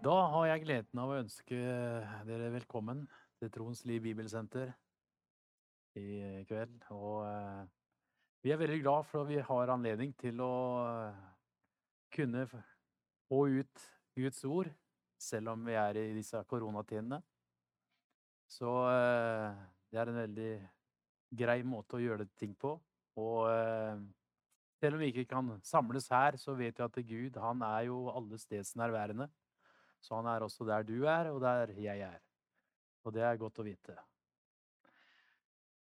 Da har jeg gleden av å ønske dere velkommen til Troens Liv Bibelsenter i kveld. Og eh, vi er veldig glad for at vi har anledning til å eh, kunne få ut Guds ord, selv om vi er i disse koronatidene. Så eh, det er en veldig grei måte å gjøre ting på. Og selv om vi ikke kan samles her, så vet vi at Gud, han er jo alle steds nærværende. Så han er også der du er, og der jeg er. Og det er godt å vite.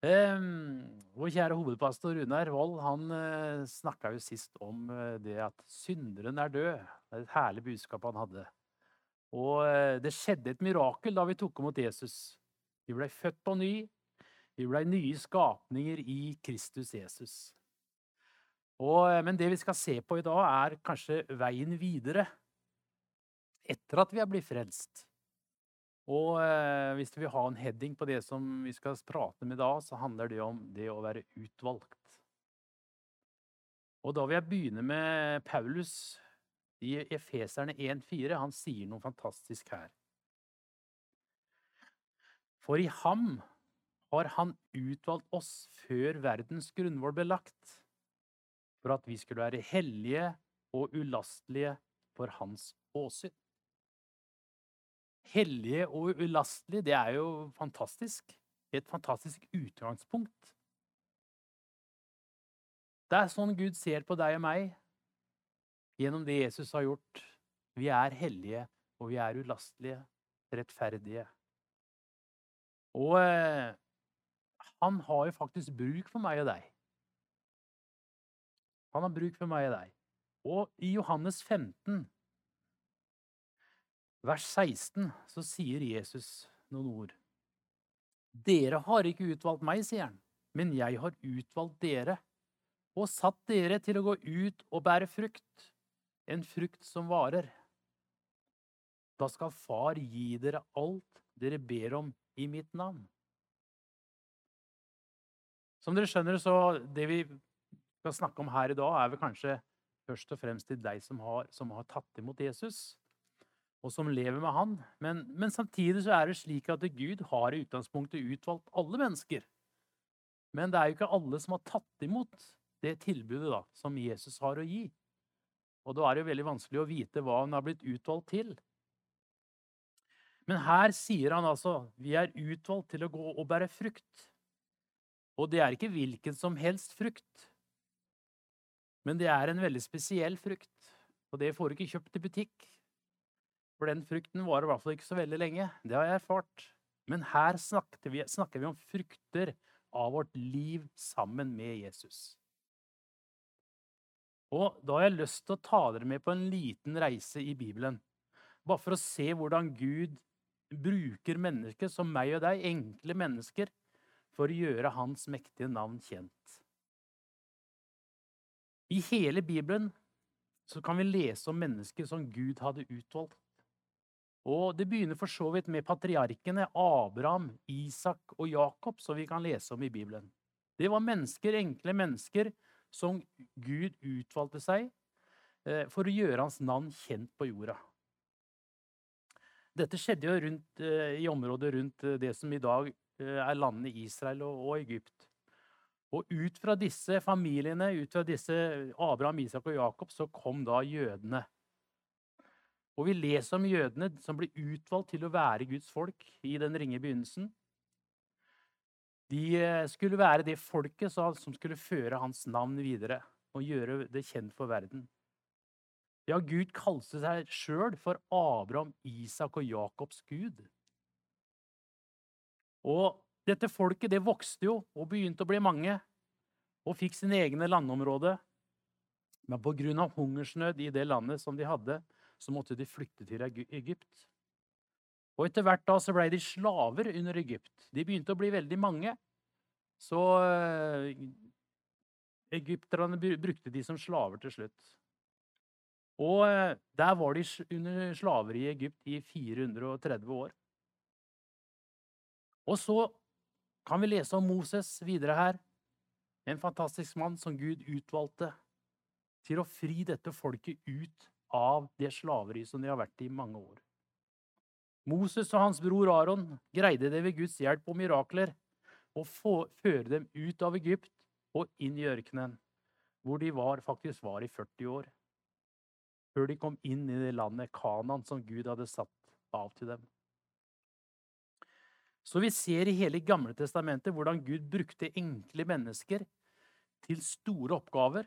Em, vår kjære hovedpastor Runar Wold han uh, snakka jo sist om eh, det at synderen er død. Det er et herlig budskap han hadde. Og eh, det skjedde et mirakel da vi tok imot Jesus. Vi blei født på ny. Vi blei nye skapninger i Kristus Jesus. Og, eh, men det vi skal se på i dag, er kanskje veien videre etter at vi er blitt frelst. Og eh, hvis du vil ha en heading på det som vi skal prate med da, så handler det om det å være utvalgt. Og da vil jeg begynne med Paulus i Efeserne 1,4. Han sier noe fantastisk her. For i ham har han utvalgt oss før verdens grunnvoll ble lagt, for at vi skulle være hellige og ulastelige for hans åsyn. Hellige og ulastelige, det er jo fantastisk. Et fantastisk utgangspunkt. Det er sånn Gud ser på deg og meg gjennom det Jesus har gjort. Vi er hellige, og vi er ulastelige, rettferdige. Og eh, han har jo faktisk bruk for meg og deg. Han har bruk for meg og deg. Og i Johannes 15 vers 16 så sier Jesus noen ord. Dere har ikke utvalgt meg, sier han, men jeg har utvalgt dere og satt dere til å gå ut og bære frukt, en frukt som varer. Da skal Far gi dere alt dere ber om i mitt navn. Som dere skjønner, så det vi skal snakke om her i dag, er vel kanskje først og fremst til deg som har, som har tatt imot Jesus og som lever med han. Men, men, samtidig så er det slik at Gud har i utgangspunktet utvalgt alle mennesker. Men det er jo ikke alle som har tatt imot det tilbudet da, som Jesus har å gi. Og da er det jo veldig vanskelig å vite hva han har blitt utvalgt til. Men her sier han altså vi er utvalgt til å gå og bære frukt. Og det er ikke hvilken som helst frukt. Men det er en veldig spesiell frukt. Og det får du ikke kjøpt i butikk. For den frukten varer i hvert fall ikke så veldig lenge. Det har jeg erfart. Men her snakker vi, snakker vi om frukter av vårt liv sammen med Jesus. Og da har jeg lyst til å ta dere med på en liten reise i Bibelen. Bare for å se hvordan Gud bruker mennesker som meg og deg, enkle mennesker, for å gjøre Hans mektige navn kjent. I hele Bibelen så kan vi lese om mennesker som Gud hadde utvalgt. Og det begynner for så vidt med patriarkene Abraham, Isak og Jakob, som vi kan lese om i Bibelen. Det var mennesker, enkle mennesker som Gud utvalgte seg eh, for å gjøre hans navn kjent på jorda. Dette skjedde jo rundt, eh, i området rundt eh, det som i dag er landene Israel og Egypt. Og ut fra disse familiene, ut fra disse Abraham, Isak og Jakob, så kom da jødene. Og vi leser om jødene som ble utvalgt til å være Guds folk i den ringe begynnelsen. De eh, skulle være det folket som skulle føre hans navn videre og gjøre det kjent for verden. Ja, Gud kalte seg sjøl for Abraham, Isak og Jakobs Gud. Og dette folket det vokste jo og begynte å bli mange og fikk sine egne landområder. Men pga. hungersnød i det landet som de hadde, så måtte de flykte til Egypt. Og etter hvert da så ble de slaver under Egypt. De begynte å bli veldig mange. Så uh, egypterne brukte de som slaver til slutt. Og uh, der var de under slaver i Egypt i 430 år. Og så kan vi lese om Moses videre her. En fantastisk mann som Gud utvalgte til å fri dette folket ut av det slaveriet som de har vært i mange år. Moses og hans bror Aron greide det ved Guds hjelp og mirakler å føre dem ut av Egypt og inn i ørkenen, hvor de var, faktisk var i 40 år. Før de kom inn i det landet Kanan som Gud hadde satt av til dem. Så vi ser i hele Gamle testamentet hvordan Gud brukte enkle mennesker til store oppgaver,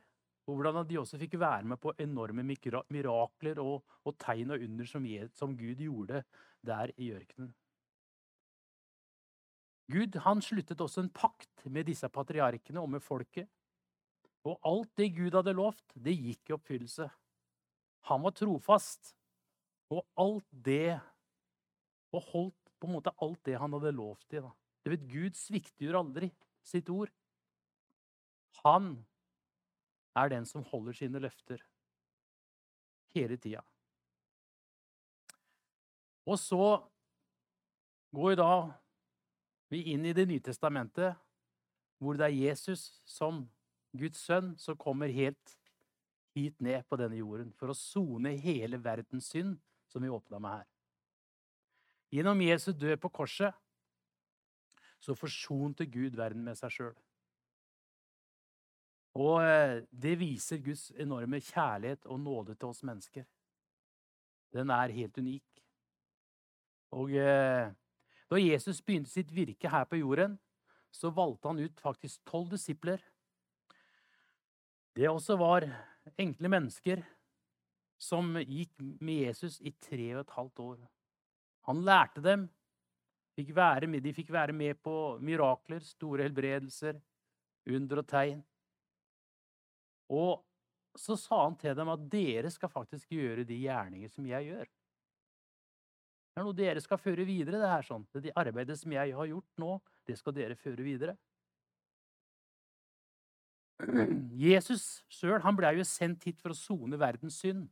og hvordan de også fikk være med på enorme mirakler og, og tegn og under som, som Gud gjorde der i ørkenen. Gud han sluttet også en pakt med disse patriarkene og med folket. Og alt det Gud hadde lovt, det gikk i oppfyllelse. Han var trofast, og alt det Og holdt på en måte alt det han hadde lovt til. Det vet Gud svikter aldri sitt ord. Han er den som holder sine løfter hele tida. Og så går da vi inn i Det nye testamentet, hvor det er Jesus som Guds sønn som kommer helt hit ned på denne jorden for å sone hele verdens synd, som vi åpna med her. Gjennom Jesu død på korset så forsonte Gud verden med seg sjøl. Og eh, det viser Guds enorme kjærlighet og nåde til oss mennesker. Den er helt unik. Og eh, da Jesus begynte sitt virke her på jorden, så valgte han ut faktisk tolv disipler. Det også var enkle mennesker som gikk med Jesus i tre og et halvt år. Han lærte dem. Fikk med, de fikk være med på mirakler, store helbredelser, under og tegn. Og så sa han til dem at dere skal faktisk gjøre de gjerninger som jeg gjør. Det er noe dere skal føre videre. Det her sånn. Det arbeidet som jeg har gjort nå, det skal dere føre videre. Jesus sjøl ble jo sendt hit for å sone verdens synd.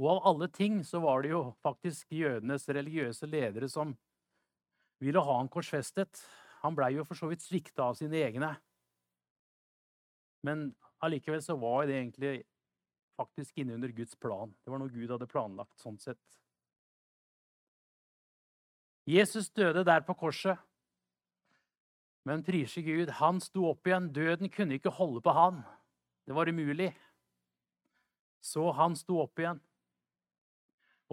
Og av alle ting så var det jo faktisk jødenes religiøse ledere som ville ha han korsfestet. Han blei jo for så vidt svikta av sine egne. Men allikevel så var det egentlig faktisk inne under Guds plan. Det var noe Gud hadde planlagt sånn sett. Jesus døde der på korset. Men prise Gud, han sto opp igjen. Døden kunne ikke holde på han. Det var umulig. Så han sto opp igjen.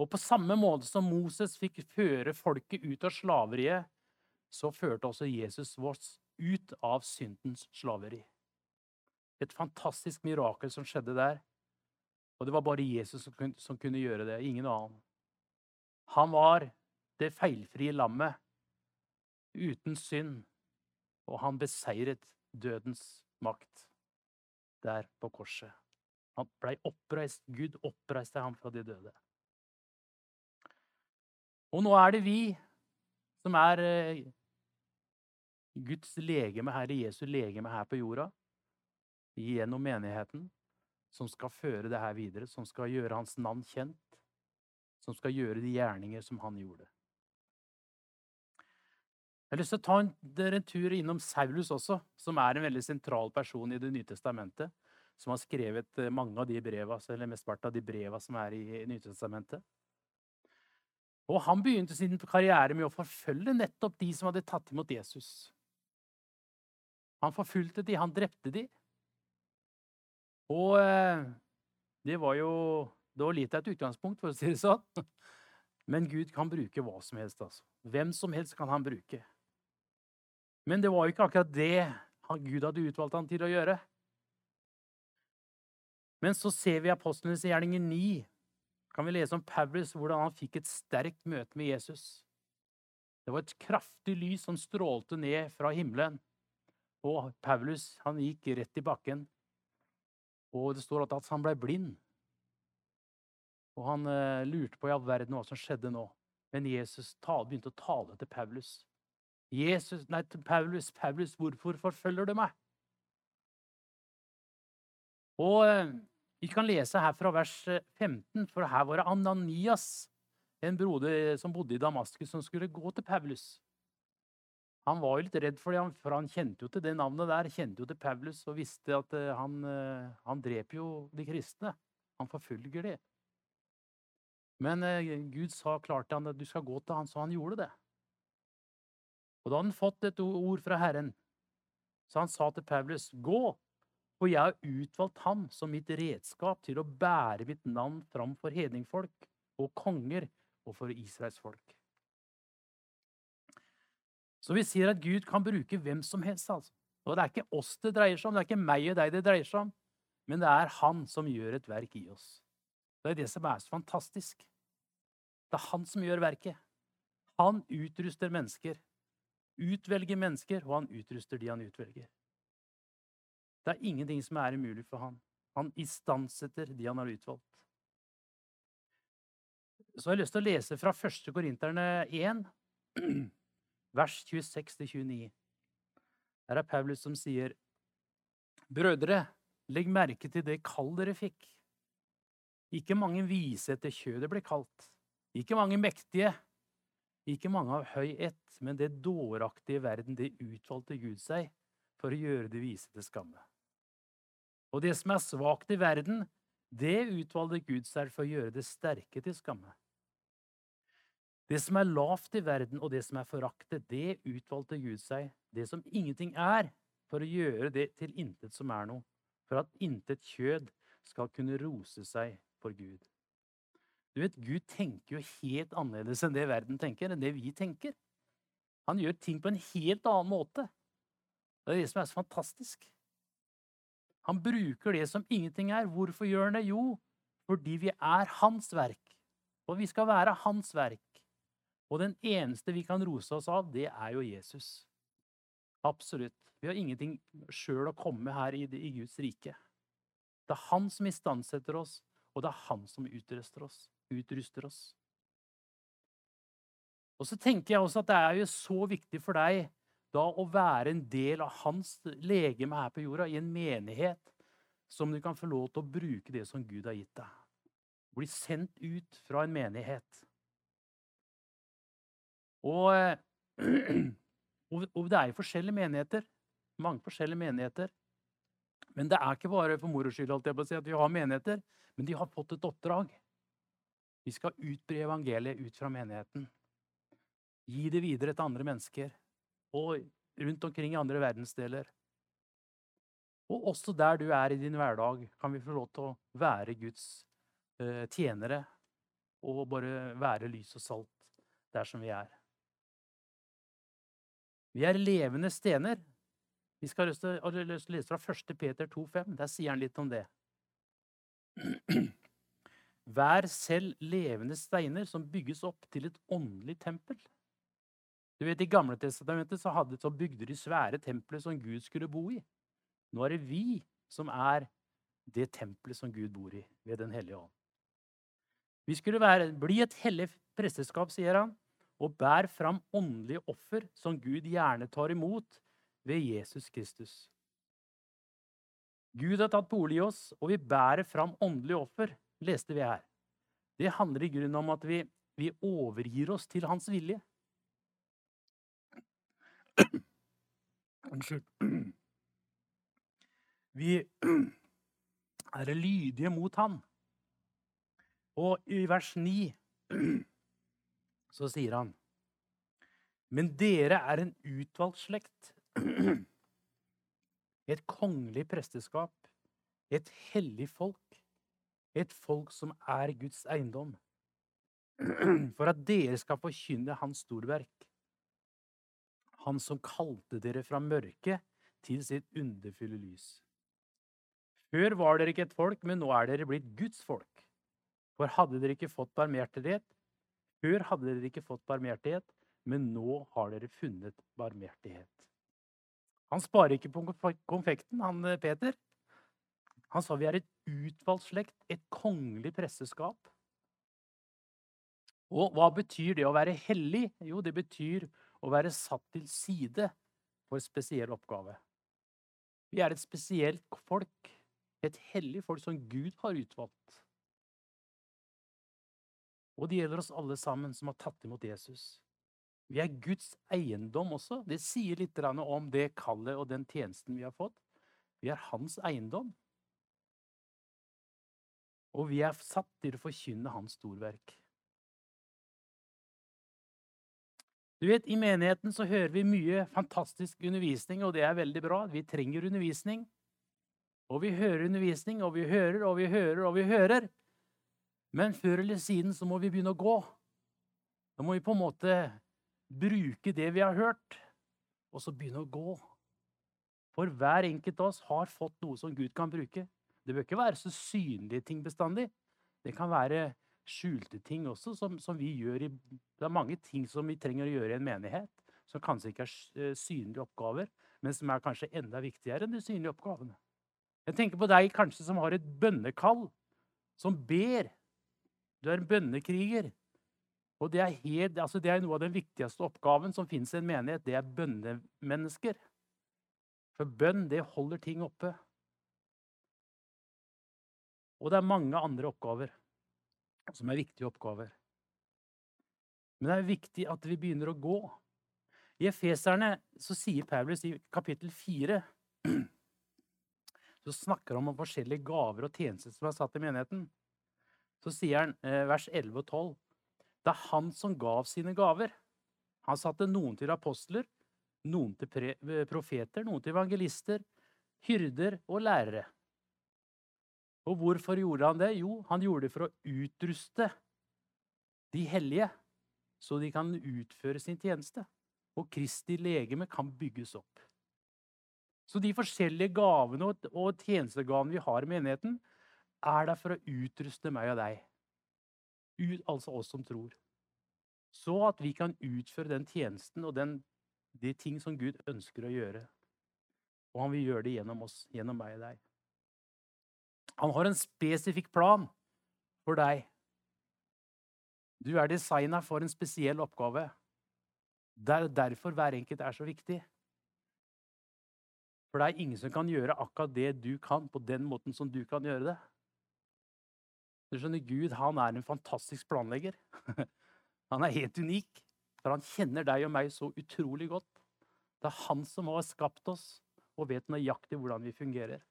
Og på samme måte som Moses fikk føre folket ut av slaveriet, så førte også Jesus oss ut av syndens slaveri. Et fantastisk mirakel som skjedde der. Og det var bare Jesus som kunne, som kunne gjøre det, ingen annen. Han var det feilfrie lammet uten synd, og han beseiret dødens makt der på korset. Han blei oppreist. Gud oppreiste ham fra de døde. Og nå er det vi som er eh, Guds legeme her, Jesu legeme her på jorda gjennom menigheten, som skal føre det her videre, som skal gjøre hans navn kjent, som skal gjøre de gjerninger som han gjorde. Jeg har lyst til å ta en, en tur innom Saulus også, som er en veldig sentral person i Det nye testamentet. Som har skrevet eh, mange av de breva, eller mesteparten av de breva som er i Nytestamentet. Og han begynte sin karriere med å forfølge nettopp de som hadde tatt imot Jesus. Han forfulgte de, han drepte de. Og eh, det var jo Det var litt av et utgangspunkt, for å si det sånn. Men Gud kan bruke hva som helst. altså. Hvem som helst kan han bruke. Men det var jo ikke akkurat det Gud hadde utvalgt han til å gjøre. Men så ser vi apostlenes gjerninger 9. Kan vi lese om Paulus, hvordan han fikk et sterkt møte med Jesus. Det var et kraftig lys som strålte ned fra himmelen. Og Paulus han gikk rett i bakken og det står at han ble blind. Og han eh, lurte på i all verden hva som skjedde nå. Men Jesus begynte å tale til Paulus. Jesus, nei, til Paulus, Paulus, hvorfor forfølger du meg? Og eh, Vi kan lese her fra vers 15, eh, for her var det Ananias, en broder som bodde i Damaskus, som skulle gå til Paulus. Han var jo litt redd for det, for han kjente jo til det navnet der. Kjente jo til Paulus og visste at eh, han, eh, han dreper jo de kristne. Han forfølger de. Men eh, Gud sa klart til han at du skal gå til han, så han gjorde det. Og da hadde han fått et ord fra Herren. Så han sa til Paulus, gå, for jeg har utvalgt ham som mitt redskap til å bære mitt navn fram for hedningfolk og konger og for Israels folk. Så vi sier at Gud kan bruke hvem som helst. altså. Og det er ikke oss det dreier seg om, det er ikke meg og deg det dreier seg om, men det er Han som gjør et verk i oss. Det er det som er så fantastisk. Det er han som gjør verket. Han utruster mennesker. Utvelger mennesker, og han utruster de han utvelger. Det er ingenting som er umulig for han. Han istandsetter de han har utvalgt. Så har jeg lyst til å lese fra 1. Korinterne 1, vers 26-29. Her er Paulus som sier, Brødre, legg merke til det kall dere fikk. Ikke mange vise etter kjødet ble kalt, ikke mange mektige, ikke mange av høy ett, men det dåraktige verden, det utvalgte Gud seg for å gjøre det vise til skamme. Og det som er svakt i verden, det utvalgte Gud seg for å gjøre det sterke til skamme. Det som er lavt i verden, og det som er foraktet, det utvalgte Gud seg, det som ingenting er, for å gjøre det til intet som er noe, for at intet kjød skal kunne rose seg for Gud. Du vet, Gud tenker jo helt annerledes enn det verden tenker, enn det vi tenker. Han gjør ting på en helt annen måte. Det er det som er så fantastisk. Han bruker det som ingenting er. Hvorfor gjør han det? Jo, fordi vi er hans verk. Og vi skal være hans verk. Og den eneste vi kan rose oss av, det er jo Jesus. Absolutt. Vi har ingenting sjøl å komme her i, i Guds rike. Det er han som istandsetter oss, og det er han som utruster oss utruster oss. Og så tenker jeg også at det er jo så viktig for deg da å være en del av hans legeme her på jorda, i en menighet, som du kan få lov til å bruke det som Gud har gitt deg. Bli sendt ut fra en menighet. Og, og det er jo forskjellige menigheter. Mange forskjellige menigheter. Men det er ikke bare for moro skyld at vi har menigheter, men de har fått et oppdrag. Vi skal utbre evangeliet ut fra menigheten. Gi det videre til andre mennesker og rundt omkring i andre verdensdeler. Og også der du er i din hverdag, kan vi få lov til å være Guds eh, tjenere og bare være lys og salt der som vi er. Vi er levende stener. Vi skal lese fra 1. Peter 2,5. Der sier han litt om det. Vær selv levende steiner som bygges opp til et åndelig tempel. Du vet, I Gamle testamentet så, hadde, så bygde de svære tempelet som Gud skulle bo i. Nå er det vi som er det tempelet som Gud bor i, ved Den hellige ånd. Vi skulle være, bli et hellig presteskap, sier han, og bær fram åndelige offer som Gud gjerne tar imot ved Jesus Kristus. Gud har tatt bolig i oss, og vi bærer fram åndelige offer leste vi her. Det handler i grunnen om at vi, vi overgir oss til hans vilje. Unnskyld. Vi er lydige mot han. Og i vers 9 så sier han Men dere er en utvalgt slekt, et kongelig presteskap, et hellig folk, et folk som er Guds eiendom, for at dere skal forkynne Hans storverk. Han som kalte dere fra mørket til sitt underfulle lys. Før var dere ikke et folk, men nå er dere blitt Guds folk. For hadde dere ikke fått barmhjertighet, før hadde dere ikke fått barmhjertighet, men nå har dere funnet barmhjertighet. Han sparer ikke på konfekten, han eh, Peter. Han sa vi er et utvalgt slekt, et kongelig presseskap. Og hva betyr det å være hellig? Jo, det betyr å være satt til side for en spesiell oppgave. Vi er et spesielt folk, et hellig folk som Gud har utvalgt. Og det gjelder oss alle sammen som har tatt imot Jesus. Vi er Guds eiendom også. Det sier litt om det kallet og den tjenesten vi har fått. Vi er hans eiendom. Og vi er satt til å forkynne hans storverk. Du vet, I menigheten så hører vi mye fantastisk undervisning, og det er veldig bra. Vi trenger undervisning. Og vi hører undervisning, og vi hører, og vi hører, og vi hører. Men før eller siden så må vi begynne å gå. Da må vi på en måte bruke det vi har hørt, og så begynne å gå. For hver enkelt av oss har fått noe som Gud kan bruke. Det bør ikke være så synlige ting bestandig. Det kan være skjulte ting også, som, som, vi gjør i Det er mange ting som vi trenger å gjøre i en menighet, som kanskje ikke er eh, synlige oppgaver, men som er kanskje enda viktigere enn de synlige oppgavene. Jeg tenker på deg kanskje som har et bønnekall, som ber. Du er en bønnekriger. Og det er, helt, altså det er noe av den viktigste oppgaven som finnes i en menighet. Det er bønnemennesker. For bønn, det holder ting oppe. Og det er mange andre oppgaver som er viktige oppgaver. Men det er viktig at vi begynner å gå. I Efeserne så sier Paulus i kapittel 4 så snakker han om forskjellige gaver og tjenester som er satt i menigheten. Så sier han eh, vers 11 og 12 Det er han som gav sine gaver. Han satte noen til apostler, noen til eh, profeter, noen til evangelister, hyrder og lærere. Og hvorfor gjorde han det? Jo, han gjorde det for å utruste de hellige, så de kan utføre sin tjeneste. Og Kristi legeme kan bygges opp. Så de forskjellige gavene og tjenestegavene vi har i menigheten, er der for å utruste meg og deg. Ut, altså oss som tror. Så at vi kan utføre den tjenesten og den, de ting som Gud ønsker å gjøre. Og han vil gjøre det gjennom oss, gjennom meg og deg. Han har en spesifikk plan for deg. Du er designa for en spesiell oppgave. Det er derfor hver enkelt er så viktig. For det er ingen som kan gjøre akkurat det du kan, på den måten som du kan gjøre det. Du skjønner, Gud han er en fantastisk planlegger. Han er helt unik, for han kjenner deg og meg så utrolig godt. Det er han som har skapt oss og vet nøyaktig hvordan vi fungerer.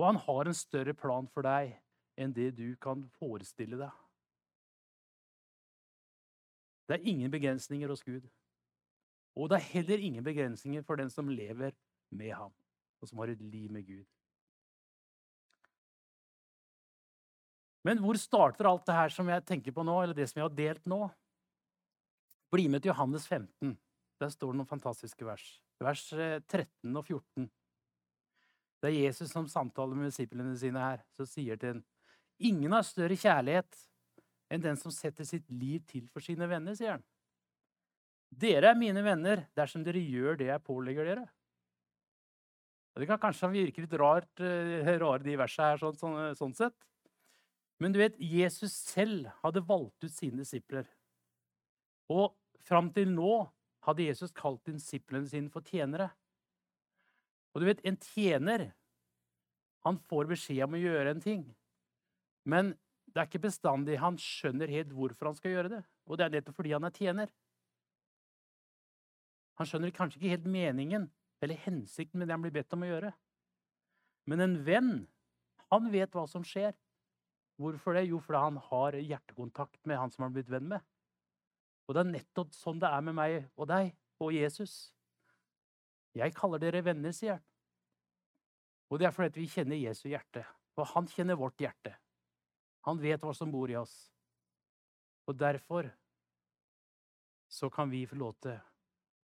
Og han har en større plan for deg enn det du kan forestille deg. Det er ingen begrensninger hos Gud. Og det er heller ingen begrensninger for den som lever med ham, og som har et liv med Gud. Men hvor starter alt det her som jeg tenker på nå, eller det som jeg har delt nå? Bli med til Johannes 15. Der står det noen fantastiske vers. Vers 13 eh, og 14. Det er Jesus som samtaler med disiplene sine her. Så sier til ham Ingen har større kjærlighet enn den som setter sitt liv til for sine venner, sier han. Dere er mine venner dersom dere gjør det jeg pålegger dere. Og det kan kanskje virke litt rart, uh, rare, de versene her, sånn, sånn, sånn, sett. Men du vet, Jesus selv hadde valgt ut sine disipler. Og fram til nå hadde Jesus kalt disiplene sine for tjenere. Og du vet, en tjener han får beskjed om å gjøre en ting. Men det er ikke bestandig han skjønner helt hvorfor han skal gjøre det. Og det er nettopp fordi han er tjener. Han skjønner kanskje ikke helt meningen eller hensikten med det han blir bedt om å gjøre. Men en venn, han vet hva som skjer. Hvorfor det? Jo, fordi han har hjertekontakt med han som han har blitt venn med. Og det er nettopp sånn det er med meg og deg og Jesus. Jeg kaller dere venner, sier han. Og det er fordi vi kjenner Jesu hjerte. Og han kjenner vårt hjerte. Han vet hva som bor i oss. Og derfor så kan vi få lov til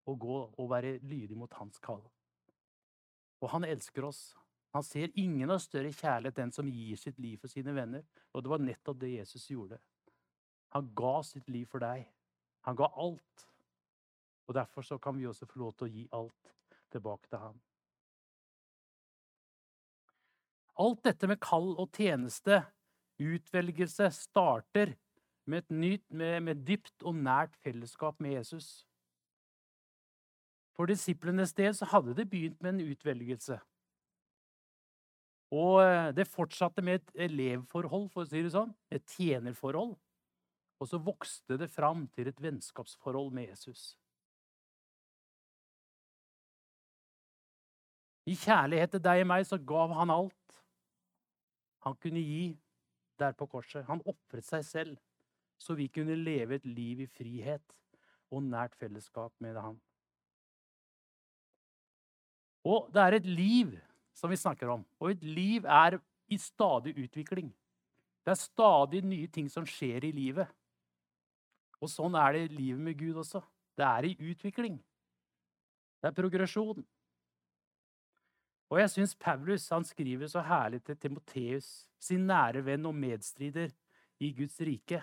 å gå og være lydige mot hans kall. Og han elsker oss. Han ser ingen av større kjærlighet enn som gir sitt liv for sine venner. Og det var nettopp det Jesus gjorde. Han ga sitt liv for deg. Han ga alt. Og derfor så kan vi også få lov til å gi alt tilbake til ham. Alt dette med kall og tjeneste, utvelgelse, starter med et nytt, med, med dypt og nært fellesskap med Jesus. For disiplenes del så hadde det begynt med en utvelgelse. Og eh, det fortsatte med et elevforhold, for å si det sånn. Et tjenerforhold. Og så vokste det fram til et vennskapsforhold med Jesus. I kjærlighet til deg og meg så gav han alt han kunne gi der på korset. Han ofret seg selv så vi kunne leve et liv i frihet og nært fellesskap med Han. Og det er et liv som vi snakker om, og et liv er i stadig utvikling. Det er stadig nye ting som skjer i livet. Og sånn er det i livet med Gud også. Det er i utvikling. Det er progresjon. Og jeg syns Paulus han skriver så herlig til Timoteus, sin nære venn og medstrider i Guds rike.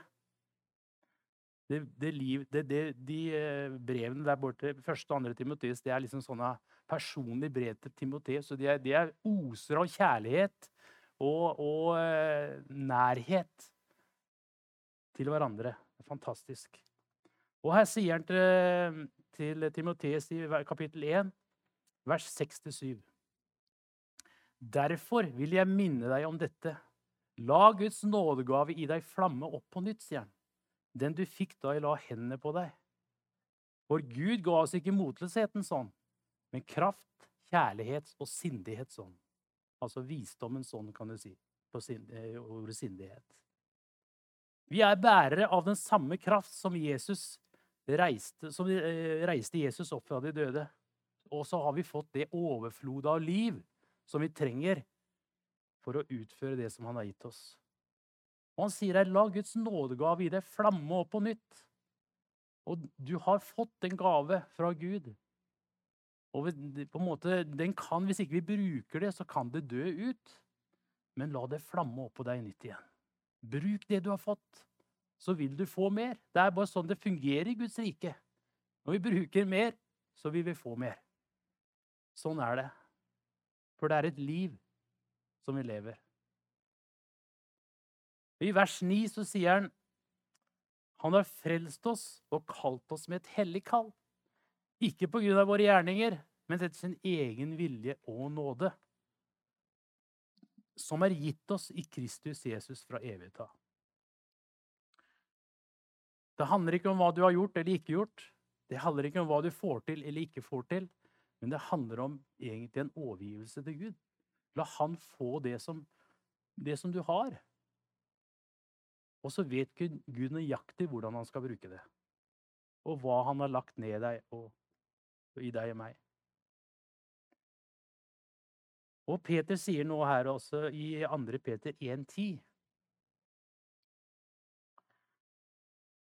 Det, det liv, det, det, de eh, brevene der borte, første og andre Timoteus, det er liksom sånne personlige brev til Timoteus. Og de er, de er oser av kjærlighet og, og eh, nærhet til hverandre. Det er Fantastisk. Og her sier han til, til Timoteus i kapittel 1, vers 6-7. Derfor vil jeg minne deg om dette. La Guds nådegave i deg flamme opp på nytt, sier han. Den du fikk da jeg la hendene på deg. For Gud ga oss ikke motløsheten sånn, men kraft, kjærlighet og sindighets ånd. Altså visdommens ånd, kan du si, på sin, eh, ordet sindighet. Vi er bærere av den samme kraft som Jesus reiste, som eh, reiste Jesus opp fra de døde. Og så har vi fått det overflodet av liv som vi trenger for å utføre det som han har gitt oss. Og han sier her, la Guds nådegave i deg flamme opp på nytt. Og du har fått en gave fra Gud. Og på en måte, den kan, Hvis ikke vi bruker det, så kan det dø ut. Men la det flamme opp på deg nytt igjen. Bruk det du har fått, så vil du få mer. Det er bare sånn det fungerer i Guds rike. Når vi bruker mer, så vil vi få mer. Sånn er det. For det er et liv som vi lever. I vers 9 så sier han han har frelst oss og kalt oss med et hellig kall. Ikke på grunn av våre gjerninger, men etter sin egen vilje og nåde. Som er gitt oss i Kristus Jesus fra evighet av. Det handler ikke om hva du har gjort eller ikke gjort. Det handler ikke om hva du får til eller ikke får til. Men det handler om egentlig en overgivelse til Gud. La Han få det som, det som du har. Og så vet Gud nøyaktig hvordan han skal bruke det. Og hva han har lagt ned deg og, og i deg og meg. Og Peter sier nå her også i 2. Peter 1,10.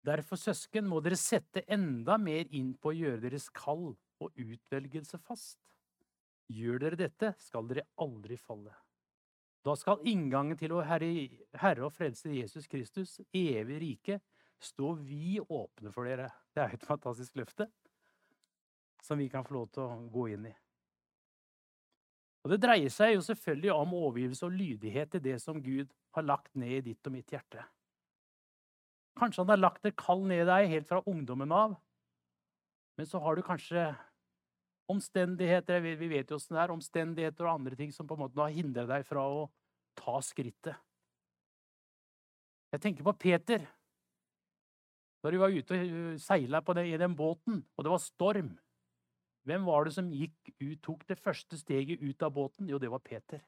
Derfor, søsken, må dere sette enda mer inn på å gjøre deres kall og utvelgelse fast. Gjør dere dette, skal dere aldri falle. Da skal inngangen til å herre, herre og Frelser Jesus Kristus, evig rike, stå vi åpne for dere. Det er et fantastisk løfte som vi kan få lov til å gå inn i. Og Det dreier seg jo selvfølgelig om overgivelse og lydighet til det som Gud har lagt ned i ditt og mitt hjerte. Kanskje han har lagt et kall ned i deg helt fra ungdommen av, men så har du kanskje omstendigheter vi vet jo hvordan det er, omstendigheter og andre ting som på en måte har hindret deg fra å ta skrittet. Jeg tenker på Peter. Da de var ute og seila i den båten, og det var storm. Hvem var det som gikk ut, tok det første steget ut av båten? Jo, det var Peter.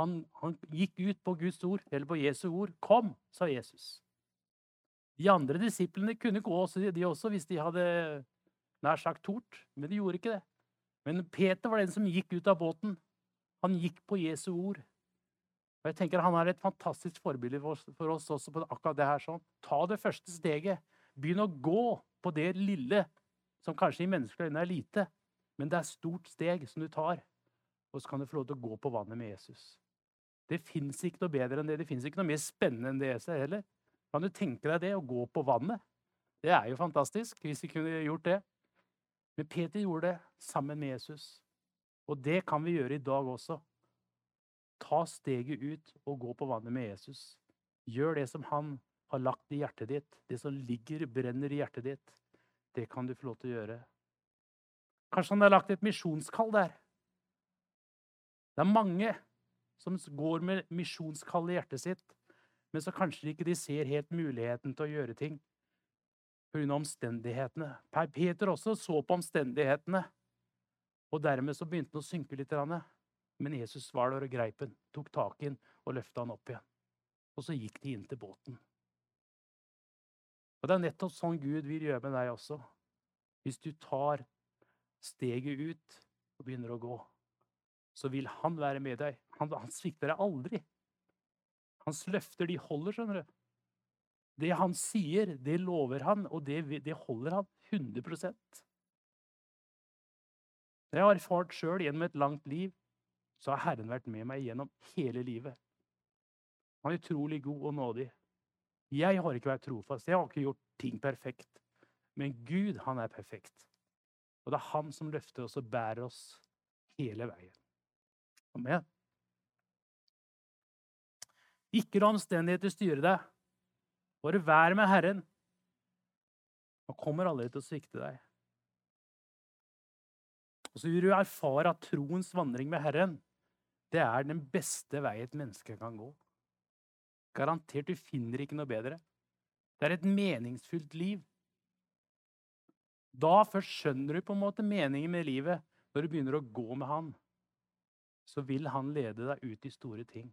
Han, han gikk ut på Guds ord, eller på Jesu ord. 'Kom', sa Jesus. De andre disiplene kunne gå også, de også hvis de hadde nær sagt tort, men de gjorde ikke det. Men Peter var den som gikk ut av båten. Han gikk på Jesu ord. Og jeg tenker Han er et fantastisk forbilde for oss også på akkurat det her. sånn. Ta det første steget. Begynn å gå på det lille som kanskje i menneskelige øyne er lite, men det er stort steg som du tar. Og så kan du få lov til å gå på vannet med Jesus. Det fins ikke noe bedre enn det. Det fins ikke noe mer spennende enn det heller. Kan du tenke deg det, å gå på vannet? Det er jo fantastisk, hvis vi kunne gjort det. Men Peter gjorde det sammen med Jesus. Og det kan vi gjøre i dag også. Ta steget ut og gå på vannet med Jesus. Gjør det som han har lagt i hjertet ditt. Det som ligger, brenner i hjertet ditt. Det kan du få lov til å gjøre. Kanskje han har lagt et misjonskall der. Det er mange som går med misjonskall i hjertet sitt, men så kanskje ikke de ser helt muligheten til å gjøre ting pga. omstendighetene. Peter også så på omstendighetene. Og dermed så begynte han å synke litt. Men Jesus var der og greip han, tok tak i den og løfta han opp igjen. Og så gikk de inn til båten. Og det er nettopp sånn Gud vil gjøre med deg også. Hvis du tar steget ut og begynner å gå, så vil han være med deg. Han, han svikter deg aldri. Hans løfter, de holder, skjønner du. Det han sier, det lover han, og det, det holder han 100% Det har jeg erfart sjøl gjennom et langt liv. Så har Herren vært med meg gjennom hele livet. Han er utrolig god og nådig. Jeg har ikke vært trofast. Jeg har ikke gjort ting perfekt. Men Gud, han er perfekt. Og det er han som løfter oss og bærer oss hele veien. Amen. Ikke la omstendigheter styre deg. Bare vær med Herren. Han kommer aldri til å svikte deg. Og så vil du erfare at troens vandring med Herren det er den beste vei et menneske kan gå. Garantert, du finner ikke noe bedre. Det er et meningsfullt liv. Da først skjønner du på en måte meningen med livet, når du begynner å gå med Han. Så vil Han lede deg ut i store ting.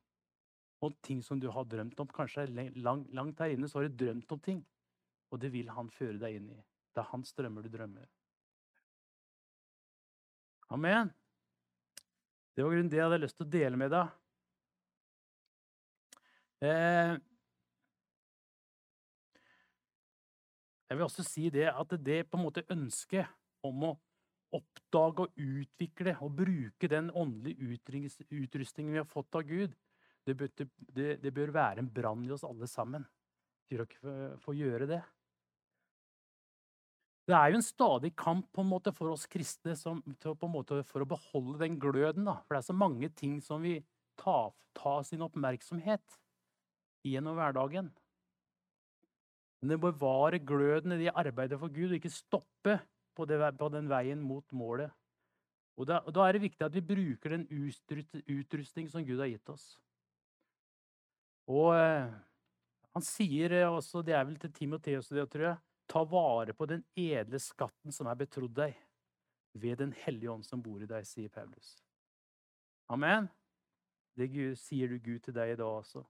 Og ting som du har drømt om. Kanskje langt, langt her inne så har du drømt om ting. Og det vil Han føre deg inn i. Det er hans drømmer du drømmer. Amen. Det var grunnen det jeg hadde lyst til å dele med deg. Eh, jeg vil også si det at det på en måte ønsket om å oppdage og utvikle og bruke den åndelige utrustningen vi har fått av Gud, det det, det bør være en brann i oss alle sammen for å få gjøre det. Det er jo en stadig kamp på en måte for oss kristne som, måte, for å beholde den gløden. Da. For det er så mange ting som vi tar, ta sin oppmerksomhet gjennom hverdagen. Men det bevare gløden i det arbeidet for Gud, og ikke stoppe på, det, på den veien mot målet. Og da, og da, er det viktig at vi bruker den utrustning som Gud har gitt oss. Og eh, han sier også, det er vel til Timoteus, det tror jeg, Ta vare på den edle skatten som er betrodd deg, ved Den hellige ånd som bor i deg, sier Paulus. Amen. Det sier du Gud til deg i dag også.